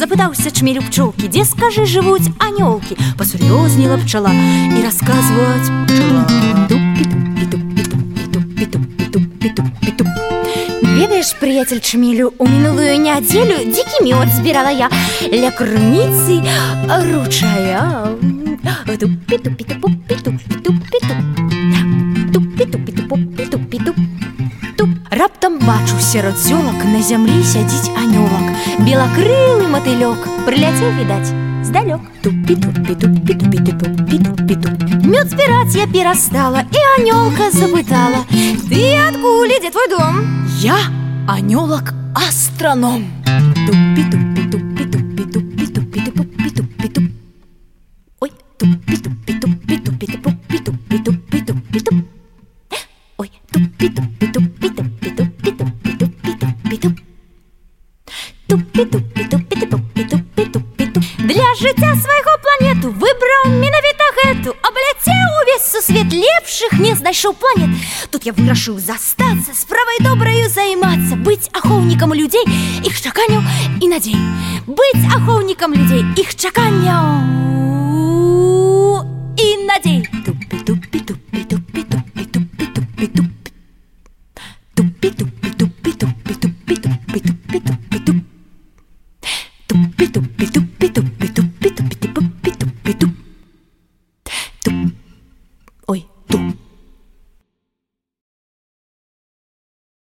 Запытаўся чмелю пчолкі, дзе скажы жывуць анёлкі, пасур'ёзніла пчала і расказваць пчала. Ведаеш, прыяцель чмелю, у мінулую нядзелю дзікі мёд збірала я ля крыніцы ручая. Раптам бачу сярод зёлак на зямлі сядзіць анёлак белакрылы матылёк прыляцеў відаць здалёк мёд збіраць я перастала і анёлка запытала ты адкуль ідзе твой дом Я анёлак астраном Ой, Ой, тупи-тупи-тупи-тупи-тупи-тупи-тупи-туп. Тупи-тупи-тупи-тупи-тупи-туп. Для жыцця свайго планету выбраў менавіта гэту абляцеў увесь сусвет лепшых не знайшоў планет тут я вырашыў застацца справай добраю займацца быць ахоўнікам людзей іх чаканняў і надзей быць ахоўнікам людзей іх чаканняў і надзей тупі тупі тупі pitu pitu pitu pitu pitu pitu pitu pitu